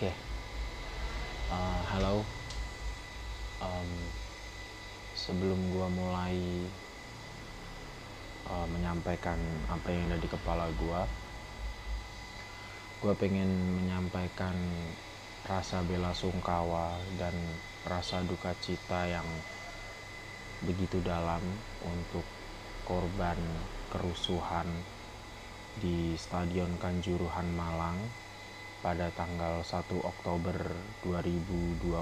Oke, uh, halo. Um, sebelum gua mulai uh, menyampaikan apa yang ada di kepala gua, gua pengen menyampaikan rasa bela sungkawa dan rasa duka cita yang begitu dalam untuk korban kerusuhan di Stadion Kanjuruhan Malang pada tanggal 1 Oktober 2022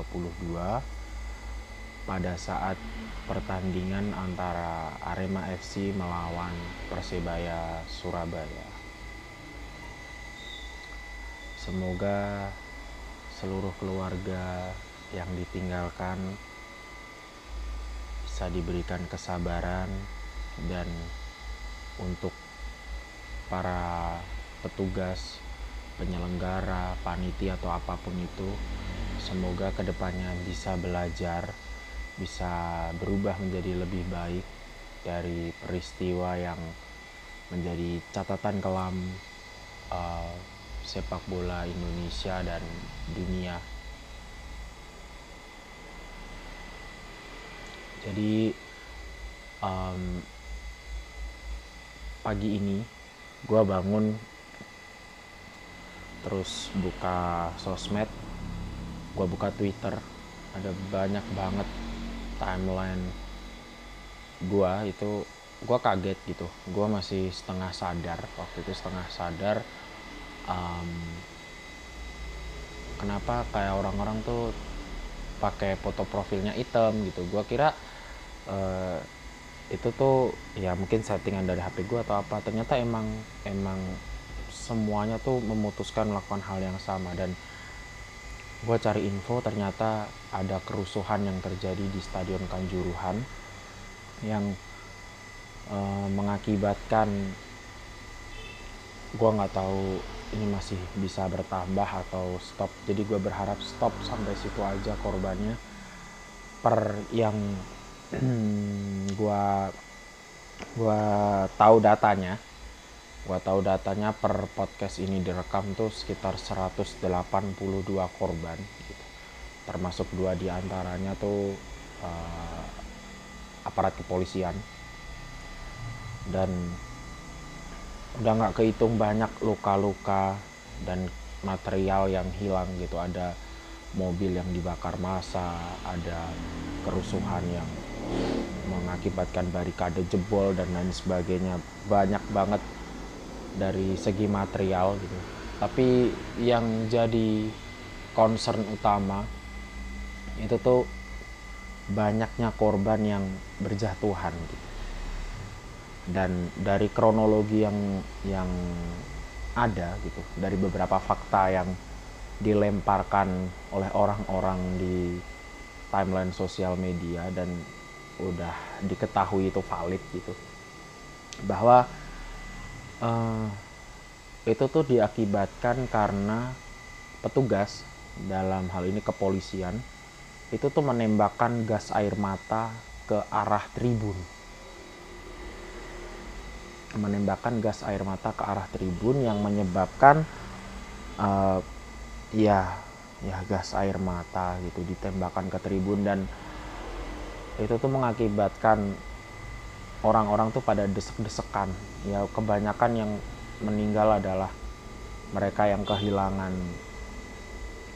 pada saat pertandingan antara Arema FC melawan Persebaya Surabaya. Semoga seluruh keluarga yang ditinggalkan bisa diberikan kesabaran dan untuk para petugas penyelenggara, panitia atau apa pun itu semoga ke depannya bisa belajar bisa berubah menjadi lebih baik dari peristiwa yang menjadi catatan kelam uh, sepak bola Indonesia dan dunia. Jadi um, pagi ini gue bangun terus buka sosmed gue buka twitter. Ada banyak banget timeline gue itu gue kaget gitu. Gue masih setengah sadar waktu itu setengah sadar um, kenapa kayak orang-orang tuh pakai foto profilnya hitam gitu. Gue kira uh, itu tuh ya mungkin settingan dari HP gue atau apa. Ternyata emang emang semuanya tuh memutuskan melakukan hal yang sama. Dan gue cari info ternyata ada kerusuhan yang terjadi di stadion Kanjuruhan yang uh, mengakibatkan gue nggak tahu ini masih bisa bertambah atau stop. Jadi gue berharap stop sampai situ aja korbannya. Per yang gue gue tahu datanya gue tahu datanya per podcast ini direkam tuh sekitar 182 korban gitu. termasuk dua di antaranya tuh uh, aparat kepolisian. Dan udah nggak kehitung banyak luka-luka dan material yang hilang gitu. Ada mobil yang dibakar massa ada kerusuhan yang mengakibatkan barikade jebol dan lain sebagainya. Banyak banget dari segi material gitu. Tapi yang jadi concern utama itu tuh banyaknya korban yang berjatuhan gitu. Dan dari kronologi yang yang ada gitu dari beberapa fakta yang dilemparkan oleh orang-orang di timeline sosial media dan udah diketahui itu valid gitu. Bahwa uh, itu tuh diakibatkan karena petugas dalam hal ini kepolisian itu tuh menembakkan gas air mata ke arah tribun. Menembakkan gas air mata ke arah tribun yang menyebabkan uh, ya ya gas air mata gitu ditembakkan ke tribun dan itu tuh mengakibatkan orang-orang tuh pada desek-desekan. Ya kebanyakan yang meninggal adalah mereka yang kehilangan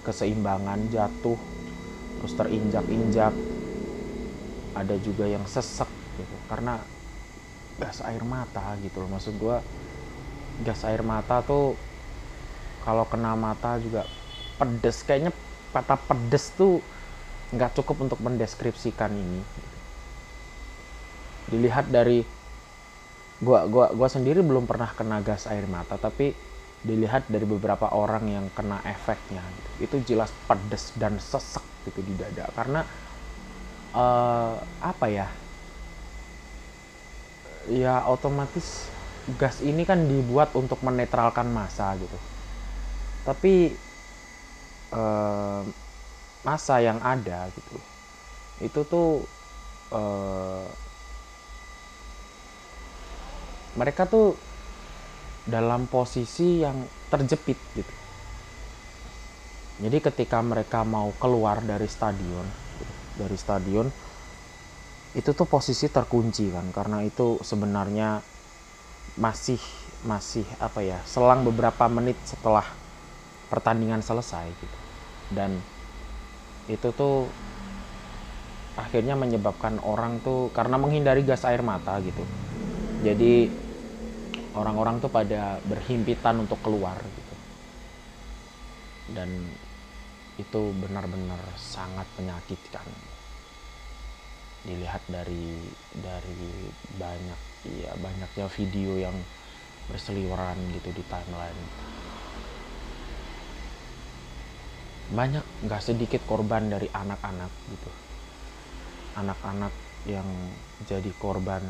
keseimbangan jatuh terus terinjak-injak. Ada juga yang sesek gitu karena gas air mata gitu loh. Maksud gue gas air mata tuh kalau kena mata juga pedes kayaknya kata pedes tuh nggak cukup untuk mendeskripsikan ini dilihat dari gua gua gua sendiri belum pernah kena gas air mata tapi dilihat dari beberapa orang yang kena efeknya gitu. itu jelas pedes dan sesek gitu di dada. Karena uh, apa ya? Ya otomatis gas ini kan dibuat untuk menetralkan massa gitu. Tapi uh, massa yang ada gitu itu tuh uh, mereka tuh dalam posisi yang terjepit gitu. Jadi ketika mereka mau keluar dari stadion dari stadion itu tuh posisi terkunci kan karena itu sebenarnya masih masih apa ya selang beberapa menit setelah pertandingan selesai gitu. Dan itu tuh akhirnya menyebabkan orang tuh karena menghindari gas air mata gitu. Jadi orang-orang tuh pada berhimpitan untuk keluar gitu. Dan itu benar-benar sangat menyakitkan. Dilihat dari dari banyak ya banyaknya video yang berseliweran gitu di timeline. Banyak nggak sedikit korban dari anak-anak gitu. Anak-anak yang jadi korban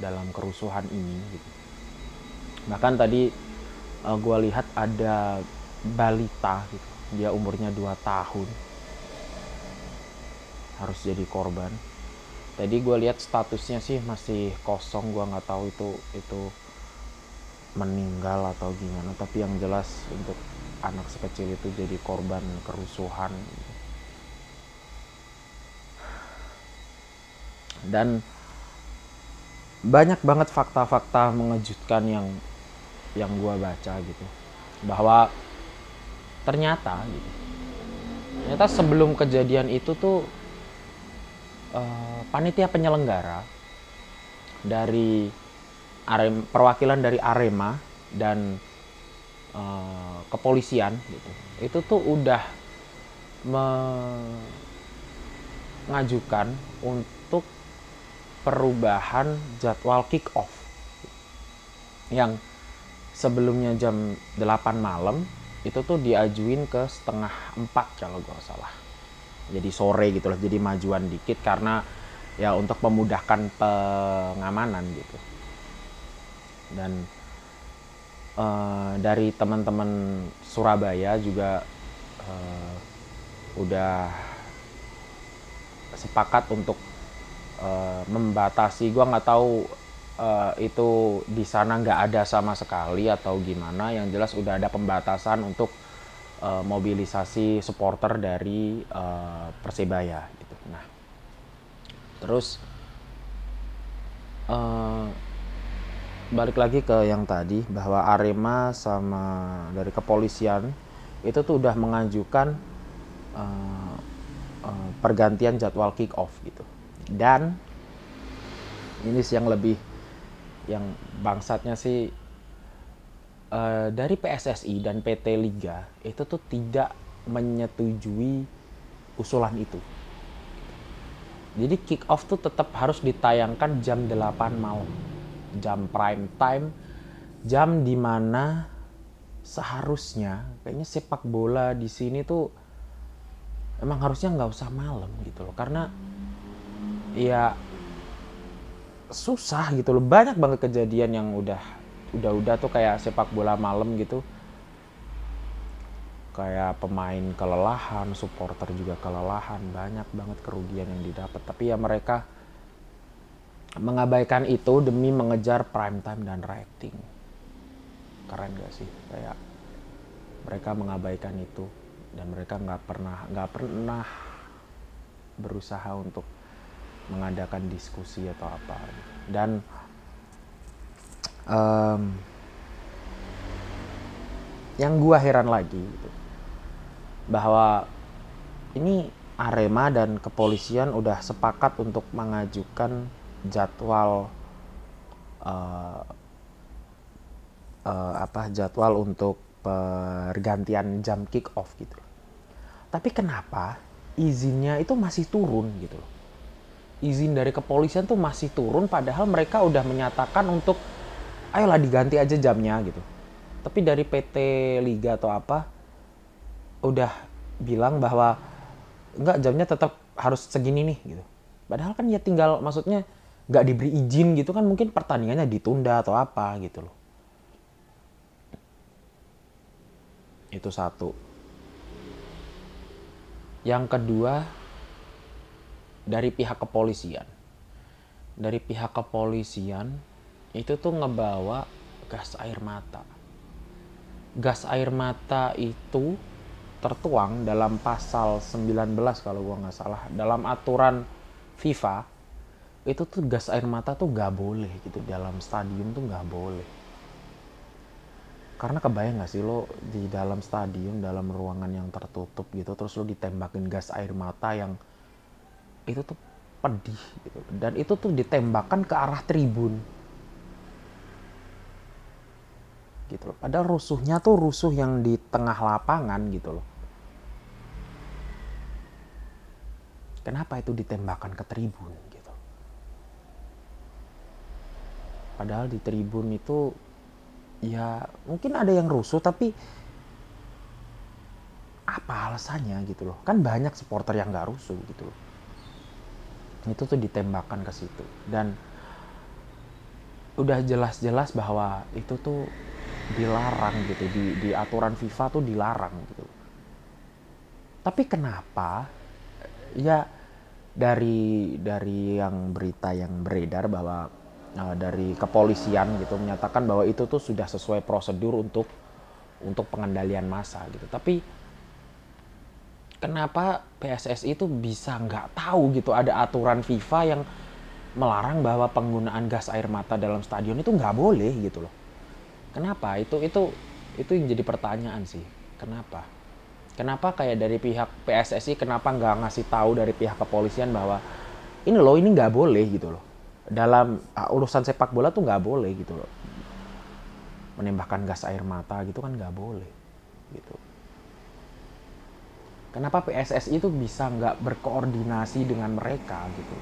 dalam kerusuhan ini gitu bahkan tadi uh, eh, gue lihat ada balita gitu. Dia umurnya 2 tahun. Harus jadi korban. Tadi gue lihat statusnya sih masih kosong. Gue nggak tahu itu itu meninggal atau gimana. Tapi yang jelas untuk anak sekecil itu jadi korban kerusuhan. Dan banyak banget fakta-fakta mengejutkan yang yang gue baca gitu. Bahwa ternyata gitu ternyata sebelum kejadian itu tuh uh, panitia penyelenggara dari Arem, perwakilan dari Arema dan uh, kepolisian gitu itu tuh udah mengajukan untuk perubahan jadwal kick off yang sebelumnya jam 8 malam itu tuh diajuin ke setengah empat kalau gue salah. Jadi sore gitu loh jadi majuan dikit karena ya untuk memudahkan pengamanan gitu. Dan uh, dari teman-teman Surabaya juga uh, udah sepakat untuk uh, membatasi. Gue nggak tahu uh, itu di sana nggak ada sama sekali atau gimana yang jelas udah ada pembatasan untuk uh, mobilisasi supporter dari uh, Persebaya gitu. Nah, terus uh, balik lagi ke yang tadi bahwa Arema sama dari kepolisian itu tuh udah mengajukan uh, uh, pergantian jadwal kick off gitu. Dan ini sih yang lebih yang bangsatnya sih uh, dari PSSI dan PT Liga itu tuh tidak menyetujui usulan itu. Jadi kick off tuh tetap harus ditayangkan jam 8 malam. Jam prime time, jam di mana seharusnya kayaknya sepak bola di sini tuh emang harusnya nggak usah malam gitu loh karena ya susah gitu loh banyak banget kejadian yang udah udah-udah tuh kayak sepak bola malam gitu kayak pemain kelelahan, supporter juga kelelahan, banyak banget kerugian yang didapat. Tapi ya mereka mengabaikan itu demi mengejar prime time dan rating. Keren gak sih? Kayak mereka mengabaikan itu dan mereka nggak pernah nggak pernah berusaha untuk mengadakan diskusi atau apa. Dan um, yang gua heran lagi gitu, bahwa ini Arema dan kepolisian udah sepakat untuk mengajukan jadwal uh, uh, apa jadwal untuk pergantian jam kick off gitu. Tapi kenapa izinnya itu masih turun gitu loh? Izin dari kepolisian tuh masih turun padahal mereka udah menyatakan untuk ayolah diganti aja jamnya gitu. Tapi dari PT Liga atau apa udah bilang bahwa enggak jamnya tetap harus segini nih gitu. Padahal kan ya tinggal maksudnya nggak diberi izin gitu kan mungkin pertandingannya ditunda atau apa gitu loh. Itu satu. Yang kedua dari pihak kepolisian. Dari pihak kepolisian itu tuh ngebawa gas air mata. Gas air mata itu tertuang dalam pasal 19 kalau gua nggak salah. Dalam aturan FIFA itu tuh gas air mata tuh nggak boleh gitu. Dalam stadium tuh nggak boleh. Karena kebayang gak sih lo di dalam stadium dalam ruangan yang tertutup gitu terus lo ditembakin gas air mata yang itu tuh pedih gitu. Dan itu tuh ditembakkan ke arah tribun. Gitu loh. Padahal rusuhnya tuh rusuh yang di tengah lapangan gitu loh. Kenapa itu ditembakkan ke tribun gitu? Padahal di tribun itu ya mungkin ada yang rusuh tapi apa alasannya gitu loh? Kan banyak supporter yang nggak rusuh gitu loh itu tuh ditembakkan ke situ. Dan udah jelas-jelas bahwa itu tuh dilarang gitu. Di di aturan FIFA tuh dilarang gitu. Tapi kenapa? Ya dari dari yang berita yang beredar bahwa uh, dari kepolisian gitu menyatakan bahwa itu tuh sudah sesuai prosedur untuk untuk pengendalian massa gitu. Tapi kenapa PSSI itu bisa nggak tahu gitu ada aturan FIFA yang melarang bahwa penggunaan gas air mata dalam stadion itu nggak boleh gitu loh Kenapa? Itu itu itu yang jadi pertanyaan sih. Kenapa? Kenapa kayak dari pihak PSSI kenapa nggak ngasih tahu dari pihak kepolisian bahwa ini loh ini nggak boleh gitu loh. Dalam uh, urusan sepak bola tuh nggak boleh gitu loh. Menembakkan gas air mata gitu kan nggak boleh gitu. Kenapa PSSI itu bisa nggak berkoordinasi dengan mereka gitu?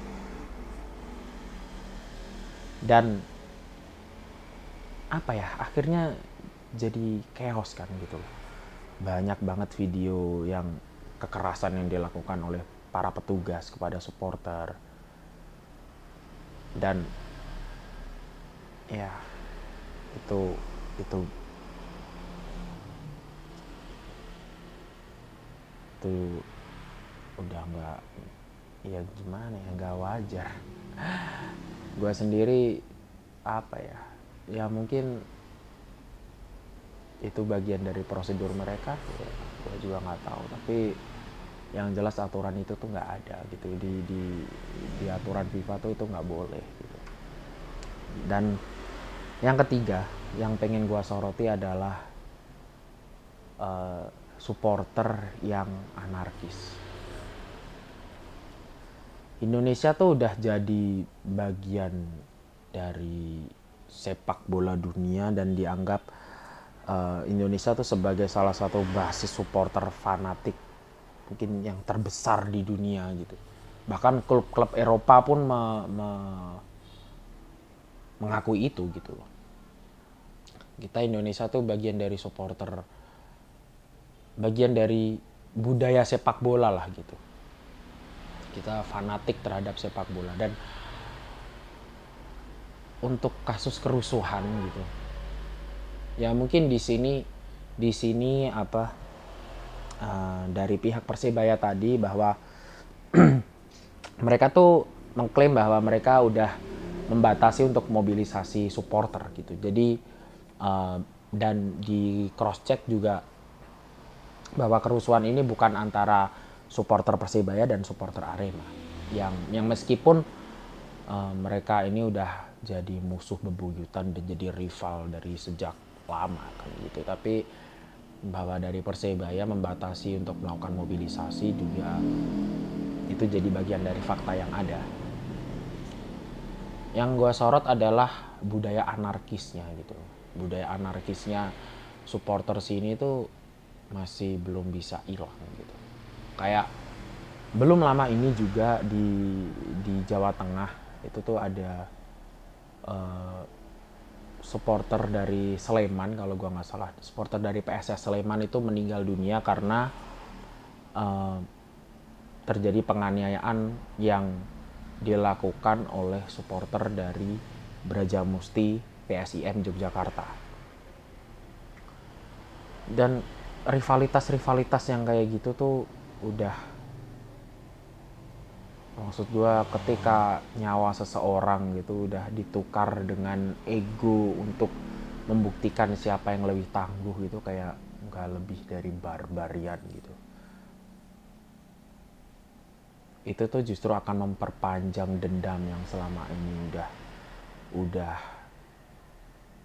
Dan apa ya akhirnya jadi chaos kan gitu banyak banget video yang kekerasan yang dilakukan oleh para petugas kepada supporter dan ya itu itu itu udah nggak ya gimana ya nggak wajar. Gue sendiri apa ya ya mungkin itu bagian dari prosedur mereka ya, gue juga nggak tahu. Tapi yang jelas aturan itu tuh nggak ada gitu di di di aturan FIFA tuh itu nggak boleh gitu. Dan yang ketiga yang pengen gue soroti adalah uh, supporter yang anarkis Indonesia tuh udah jadi bagian dari sepak bola dunia dan dianggap uh, Indonesia tuh sebagai salah satu basis supporter fanatik mungkin yang terbesar di dunia gitu. Bahkan klub-klub Eropa pun me, me, mengakui itu gitu loh. Kita Indonesia tuh bagian dari supporter bagian dari budaya sepak bola lah gitu. Kita fanatik terhadap sepak bola dan untuk kasus kerusuhan gitu ya mungkin di sini di sini apa uh, dari pihak persebaya tadi bahwa mereka tuh mengklaim bahwa mereka udah membatasi untuk mobilisasi supporter gitu jadi uh, dan di cross check juga bahwa kerusuhan ini bukan antara supporter persebaya dan supporter arema. Yang yang meskipun uh, mereka ini udah jadi musuh bebuyutan dan jadi rival dari sejak lama kan gitu. Tapi bahwa dari Persebaya membatasi untuk melakukan mobilisasi juga itu jadi bagian dari fakta yang ada. Yang gue sorot adalah budaya anarkisnya gitu. Budaya anarkisnya supporter sini tuh masih belum bisa hilang gitu. Kayak belum lama ini juga di di Jawa Tengah itu tuh ada uh, supporter dari Sleman kalau gua nggak salah. Supporter dari PSS Sleman itu meninggal dunia karena uh, terjadi penganiayaan yang dilakukan oleh supporter dari Brajamusti PSIM Yogyakarta. Dan rivalitas-rivalitas yang kayak gitu tuh udah maksud gue ketika nyawa seseorang gitu udah ditukar dengan ego untuk membuktikan siapa yang lebih tangguh gitu kayak nggak lebih dari barbarian gitu. Itu tuh justru akan memperpanjang dendam yang selama ini udah udah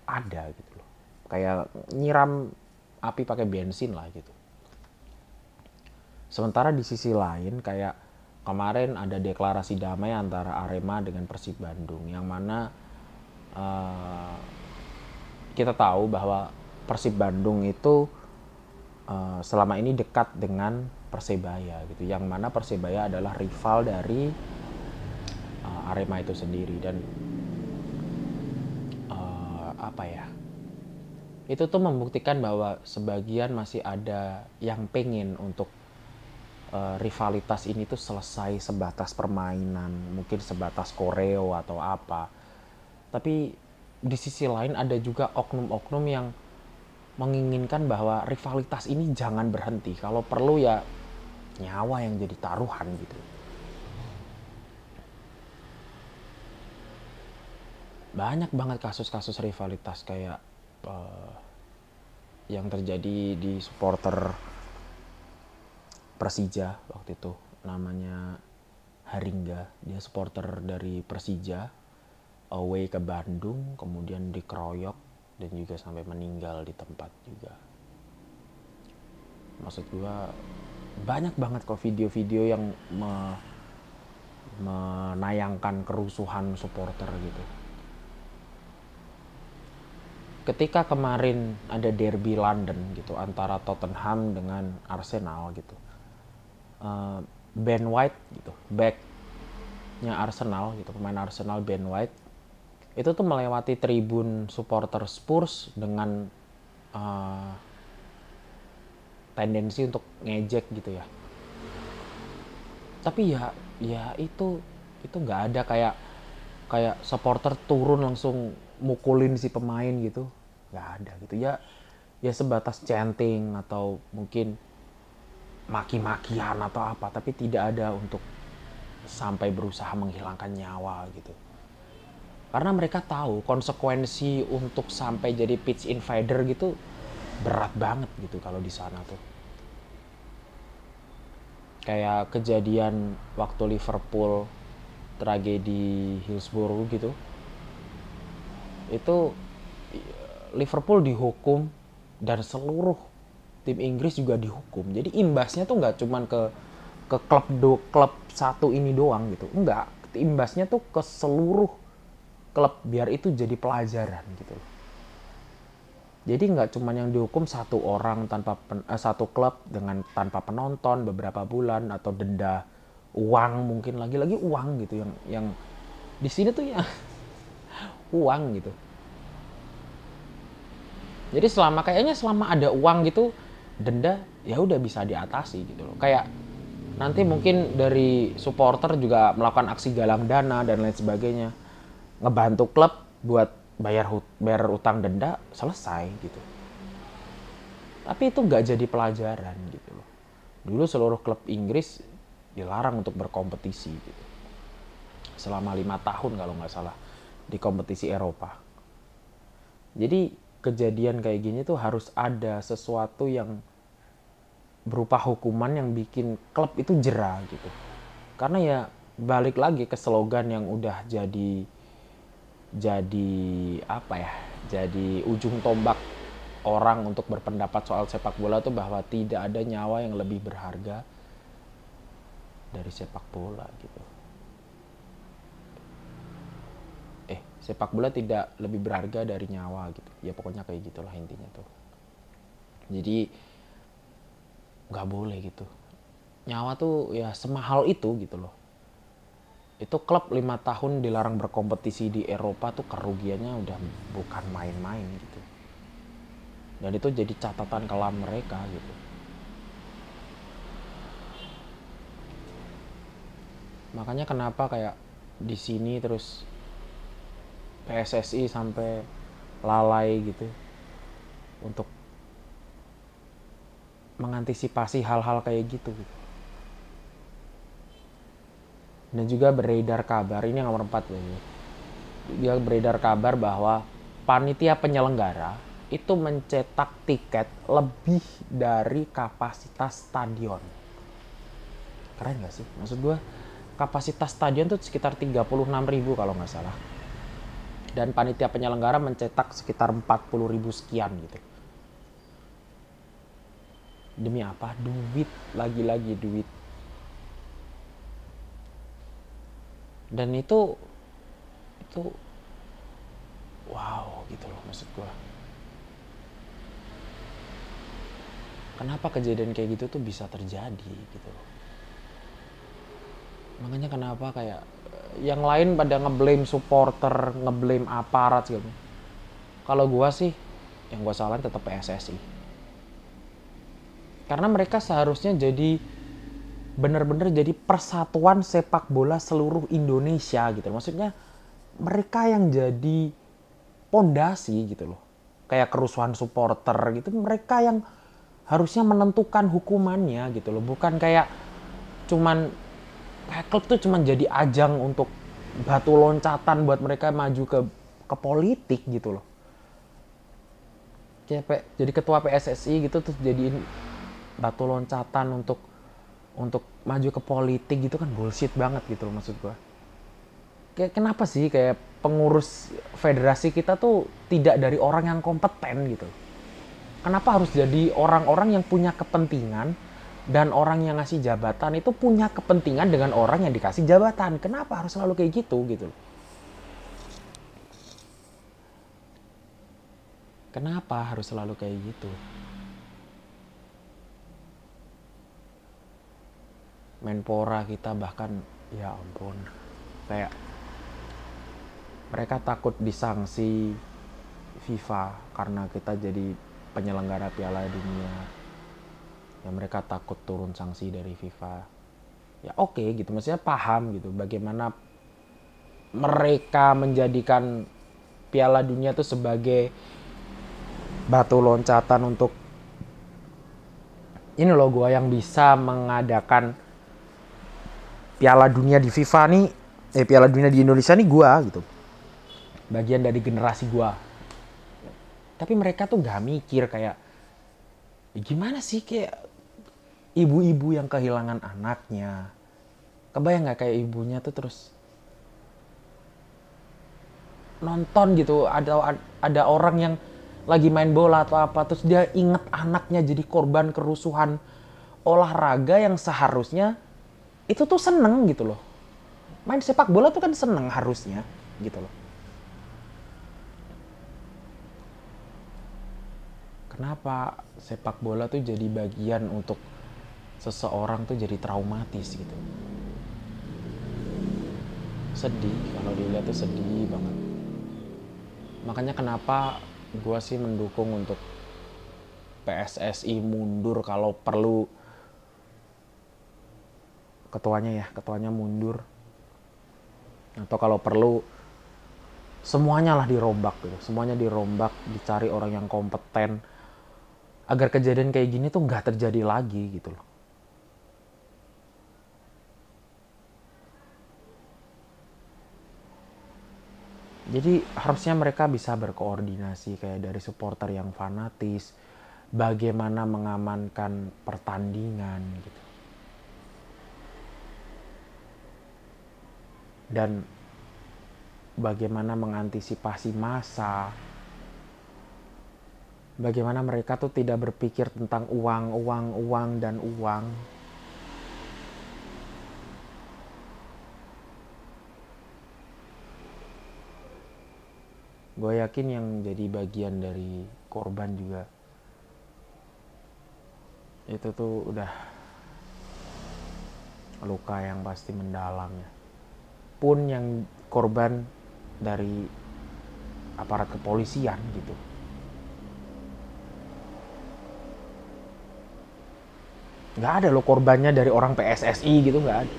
ada gitu loh. Kayak nyiram api pakai bensin lah gitu. Sementara di sisi lain kayak kemarin ada deklarasi damai antara Arema dengan Persib Bandung yang mana uh, kita tahu bahwa Persib Bandung itu uh, selama ini dekat dengan Persebaya gitu yang mana Persebaya adalah rival dari uh, Arema itu sendiri. Dan uh, apa ya itu tuh membuktikan bahwa sebagian masih ada yang pengen untuk uh, rivalitas ini tuh selesai sebatas permainan, mungkin sebatas koreo atau apa. Tapi di sisi lain ada juga oknum-oknum yang menginginkan bahwa rivalitas ini jangan berhenti. Kalau perlu ya nyawa yang jadi taruhan gitu. Banyak banget kasus-kasus rivalitas kayak uh, yang terjadi di supporter Persija waktu itu. Namanya Haringga. Dia supporter dari Persija away ke Bandung kemudian dikeroyok dan juga sampai meninggal di tempat juga. Maksud gua banyak banget kok video-video yang me, menayangkan kerusuhan supporter gitu ketika kemarin ada derby London gitu antara Tottenham dengan Arsenal gitu uh, Ben White gitu backnya Arsenal gitu pemain Arsenal Ben White itu tuh melewati tribun supporter Spurs dengan uh, tendensi untuk ngejek gitu ya. Tapi ya ya itu itu nggak ada kayak kayak supporter turun langsung mukulin si pemain gitu nggak ada gitu. Ya ya sebatas chanting atau mungkin maki-makian atau apa tapi tidak ada untuk sampai berusaha menghilangkan nyawa gitu. Karena mereka tahu konsekuensi untuk sampai jadi pitch invader gitu berat banget gitu kalau di sana tuh. Kayak kejadian waktu Liverpool tragedi Hillsborough gitu itu Liverpool dihukum dan seluruh tim Inggris juga dihukum. Jadi imbasnya tuh nggak cuman ke ke klub do klub satu ini doang gitu. Enggak, imbasnya tuh ke seluruh klub biar itu jadi pelajaran gitu Jadi nggak cuma yang dihukum satu orang tanpa pen, eh, satu klub dengan tanpa penonton beberapa bulan atau denda uang mungkin lagi-lagi uang gitu yang yang di sini tuh ya uang gitu. Jadi selama kayaknya selama ada uang gitu denda ya udah bisa diatasi gitu loh. Kayak nanti mungkin dari supporter juga melakukan aksi galang dana dan lain sebagainya ngebantu klub buat bayar bayar utang denda selesai gitu. Tapi itu nggak jadi pelajaran gitu loh. Dulu seluruh klub Inggris dilarang untuk berkompetisi gitu. Selama lima tahun kalau nggak salah di kompetisi Eropa jadi kejadian kayak gini tuh harus ada sesuatu yang berupa hukuman yang bikin klub itu jerah gitu. Karena ya balik lagi ke slogan yang udah jadi jadi apa ya? Jadi ujung tombak orang untuk berpendapat soal sepak bola tuh bahwa tidak ada nyawa yang lebih berharga dari sepak bola gitu. Sepak bola tidak lebih berharga dari nyawa gitu. Ya pokoknya kayak gitulah intinya tuh. Jadi nggak boleh gitu. Nyawa tuh ya semahal itu gitu loh. Itu klub lima tahun dilarang berkompetisi di Eropa tuh kerugiannya udah bukan main-main gitu. Dan itu jadi catatan kelam mereka gitu. Makanya kenapa kayak di sini terus PSSI sampai lalai gitu untuk mengantisipasi hal-hal kayak gitu, gitu. Dan juga beredar kabar, ini yang nomor 4 ya. Dia beredar kabar bahwa panitia penyelenggara itu mencetak tiket lebih dari kapasitas stadion. Keren gak sih? Maksud gue kapasitas stadion tuh sekitar 36 ribu kalau nggak salah. Dan panitia penyelenggara mencetak sekitar 40 ribu sekian gitu. Demi apa? Duit, lagi-lagi duit. Dan itu itu wow gitu loh maksud gue. Kenapa kejadian kayak gitu tuh bisa terjadi gitu loh makanya kenapa kayak yang lain pada ngeblame supporter ngeblame aparat gitu kalau gua sih yang gua salahin tetap PSSI karena mereka seharusnya jadi bener-bener jadi persatuan sepak bola seluruh Indonesia gitu. Maksudnya mereka yang jadi pondasi gitu loh. Kayak kerusuhan supporter gitu mereka yang harusnya menentukan hukumannya gitu loh. Bukan kayak cuman klub tuh cuma jadi ajang untuk batu loncatan buat mereka maju ke ke politik gitu loh. Kayak jadi ketua PSSI gitu terus jadiin batu loncatan untuk untuk maju ke politik gitu kan bullshit banget gitu loh maksud gua. Kayak kenapa sih kayak pengurus federasi kita tuh tidak dari orang yang kompeten gitu. Kenapa harus jadi orang-orang yang punya kepentingan dan orang yang ngasih jabatan itu punya kepentingan dengan orang yang dikasih jabatan. Kenapa harus selalu kayak gitu gitu. Kenapa harus selalu kayak gitu? Menpora kita bahkan ya ampun kayak mereka takut disanksi FIFA karena kita jadi penyelenggara Piala Dunia ya mereka takut turun sanksi dari FIFA. Ya oke okay, gitu. Maksudnya paham gitu bagaimana mereka menjadikan Piala Dunia itu sebagai batu loncatan untuk ini loh gue yang bisa mengadakan Piala Dunia di FIFA nih eh Piala Dunia di Indonesia nih gue gitu. Bagian dari generasi gue tapi mereka tuh gak mikir kayak gimana sih kayak ibu-ibu yang kehilangan anaknya. Kebayang nggak kayak ibunya tuh terus nonton gitu ada ada orang yang lagi main bola atau apa terus dia inget anaknya jadi korban kerusuhan olahraga yang seharusnya itu tuh seneng gitu loh. Main sepak bola tuh kan seneng harusnya gitu loh. Kenapa sepak bola tuh jadi bagian untuk seseorang tuh jadi traumatis gitu. Sedih kalau dilihat tuh sedih banget. Makanya kenapa gue sih mendukung untuk PSSI mundur kalau perlu. Ketuanya ya ketuanya mundur. Atau kalau perlu semuanya lah dirombak gitu. Semuanya dirombak dicari orang yang kompeten. Agar kejadian kayak gini tuh nggak terjadi lagi gitu loh Jadi harusnya mereka bisa berkoordinasi kayak dari supporter yang fanatis, bagaimana mengamankan pertandingan gitu. Dan bagaimana mengantisipasi masa. Bagaimana mereka tuh tidak berpikir tentang uang, uang, uang dan uang gue yakin yang jadi bagian dari korban juga. Itu tuh udah luka yang pasti mendalam ya. Pun yang korban dari aparat kepolisian gitu. Nggak ada lo korbannya dari orang PSSI gitu nggak ada.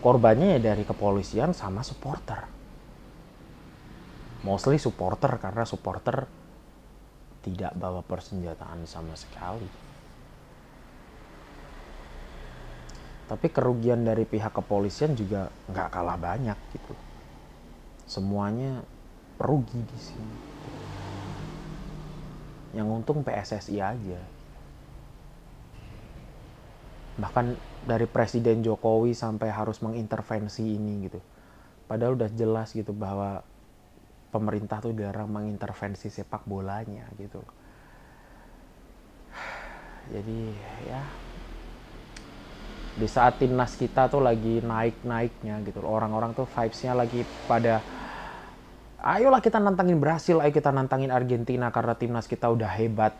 Korbannya ya dari kepolisian sama supporter mostly supporter karena supporter tidak bawa persenjataan sama sekali. Tapi kerugian dari pihak kepolisian juga nggak kalah banyak gitu. Semuanya rugi di sini. yang untung PSSI aja bahkan dari Presiden Jokowi sampai harus mengintervensi ini gitu padahal udah jelas gitu bahwa pemerintah tuh dilarang mengintervensi sepak bolanya gitu. Jadi ya di saat timnas kita tuh lagi naik-naiknya gitu orang-orang tuh vibesnya lagi pada ayolah kita nantangin Brasil ayo kita nantangin Argentina karena timnas kita udah hebat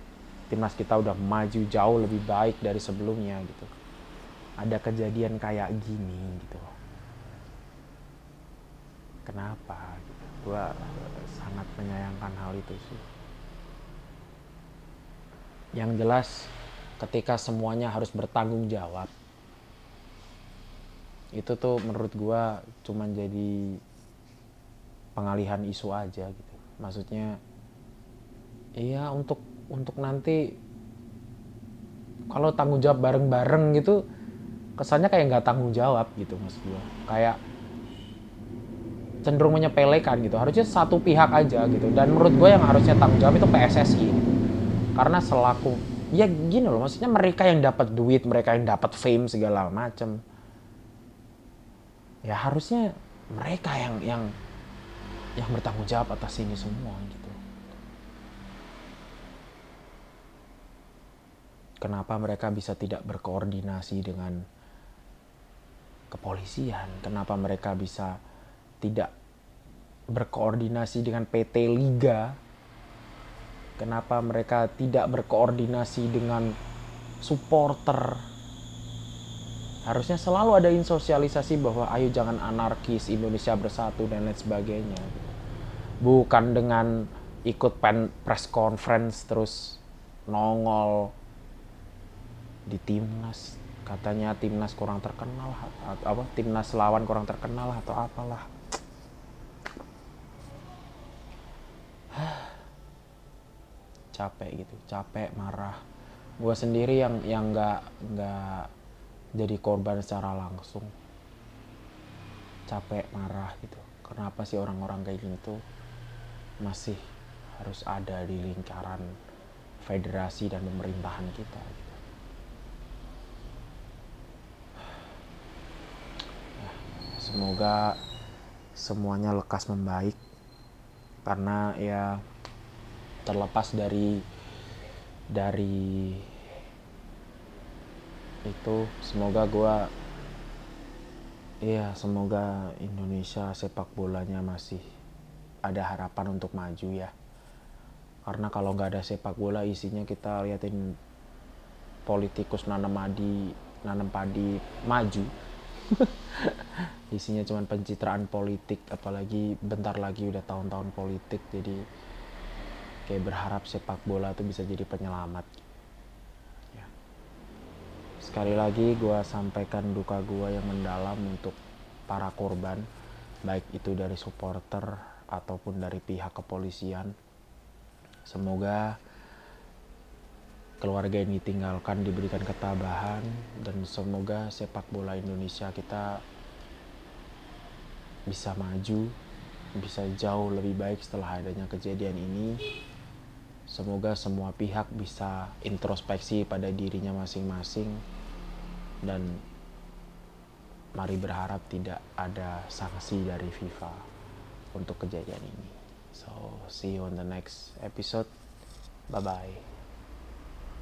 timnas kita udah maju jauh lebih baik dari sebelumnya gitu. Ada kejadian kayak gini gitu. Kenapa? gitu. Gua sangat menyayangkan hal itu sih. Yang jelas ketika semuanya harus bertanggung jawab itu tuh menurut gua cuman jadi pengalihan isu aja gitu. Maksudnya iya untuk untuk nanti kalau tanggung jawab bareng-bareng gitu kesannya kayak nggak tanggung jawab gitu mas gue kayak cenderung menyepelekan gitu. Harusnya satu pihak aja gitu. Dan menurut gue yang harusnya tanggung jawab itu PSSI karena selaku ya gini loh maksudnya mereka yang dapat duit mereka yang dapat fame segala macem. Ya harusnya mereka yang yang yang bertanggung jawab atas ini semua gitu. Kenapa mereka bisa tidak berkoordinasi dengan kepolisian, kenapa mereka bisa tidak berkoordinasi dengan PT Liga, kenapa mereka tidak berkoordinasi dengan supporter. Harusnya selalu ada insosialisasi bahwa ayo jangan anarkis, Indonesia bersatu dan lain sebagainya. Bukan dengan ikut pen press conference terus nongol di timnas katanya timnas kurang terkenal apa timnas lawan kurang terkenal atau apalah capek gitu capek marah. Gue sendiri yang yang nggak nggak jadi korban secara langsung. Capek marah gitu. Kenapa sih orang-orang kayak gitu masih harus ada di lingkaran federasi dan pemerintahan kita gitu. semoga semuanya lekas membaik karena ya terlepas dari dari itu semoga gue iya semoga Indonesia sepak bolanya masih ada harapan untuk maju ya. Karena kalau nggak ada sepak bola isinya kita liatin politikus nanam padi nanam padi maju isinya cuma pencitraan politik apalagi bentar lagi udah tahun-tahun politik jadi kayak berharap sepak bola itu bisa jadi penyelamat ya. sekali lagi gue sampaikan duka gue yang mendalam untuk para korban baik itu dari supporter ataupun dari pihak kepolisian semoga keluarga yang ditinggalkan diberikan ketabahan dan semoga sepak bola Indonesia kita bisa maju bisa jauh lebih baik setelah adanya kejadian ini. Semoga semua pihak bisa introspeksi pada dirinya masing-masing dan mari berharap tidak ada sanksi dari FIFA untuk kejadian ini. So see you on the next episode. Bye bye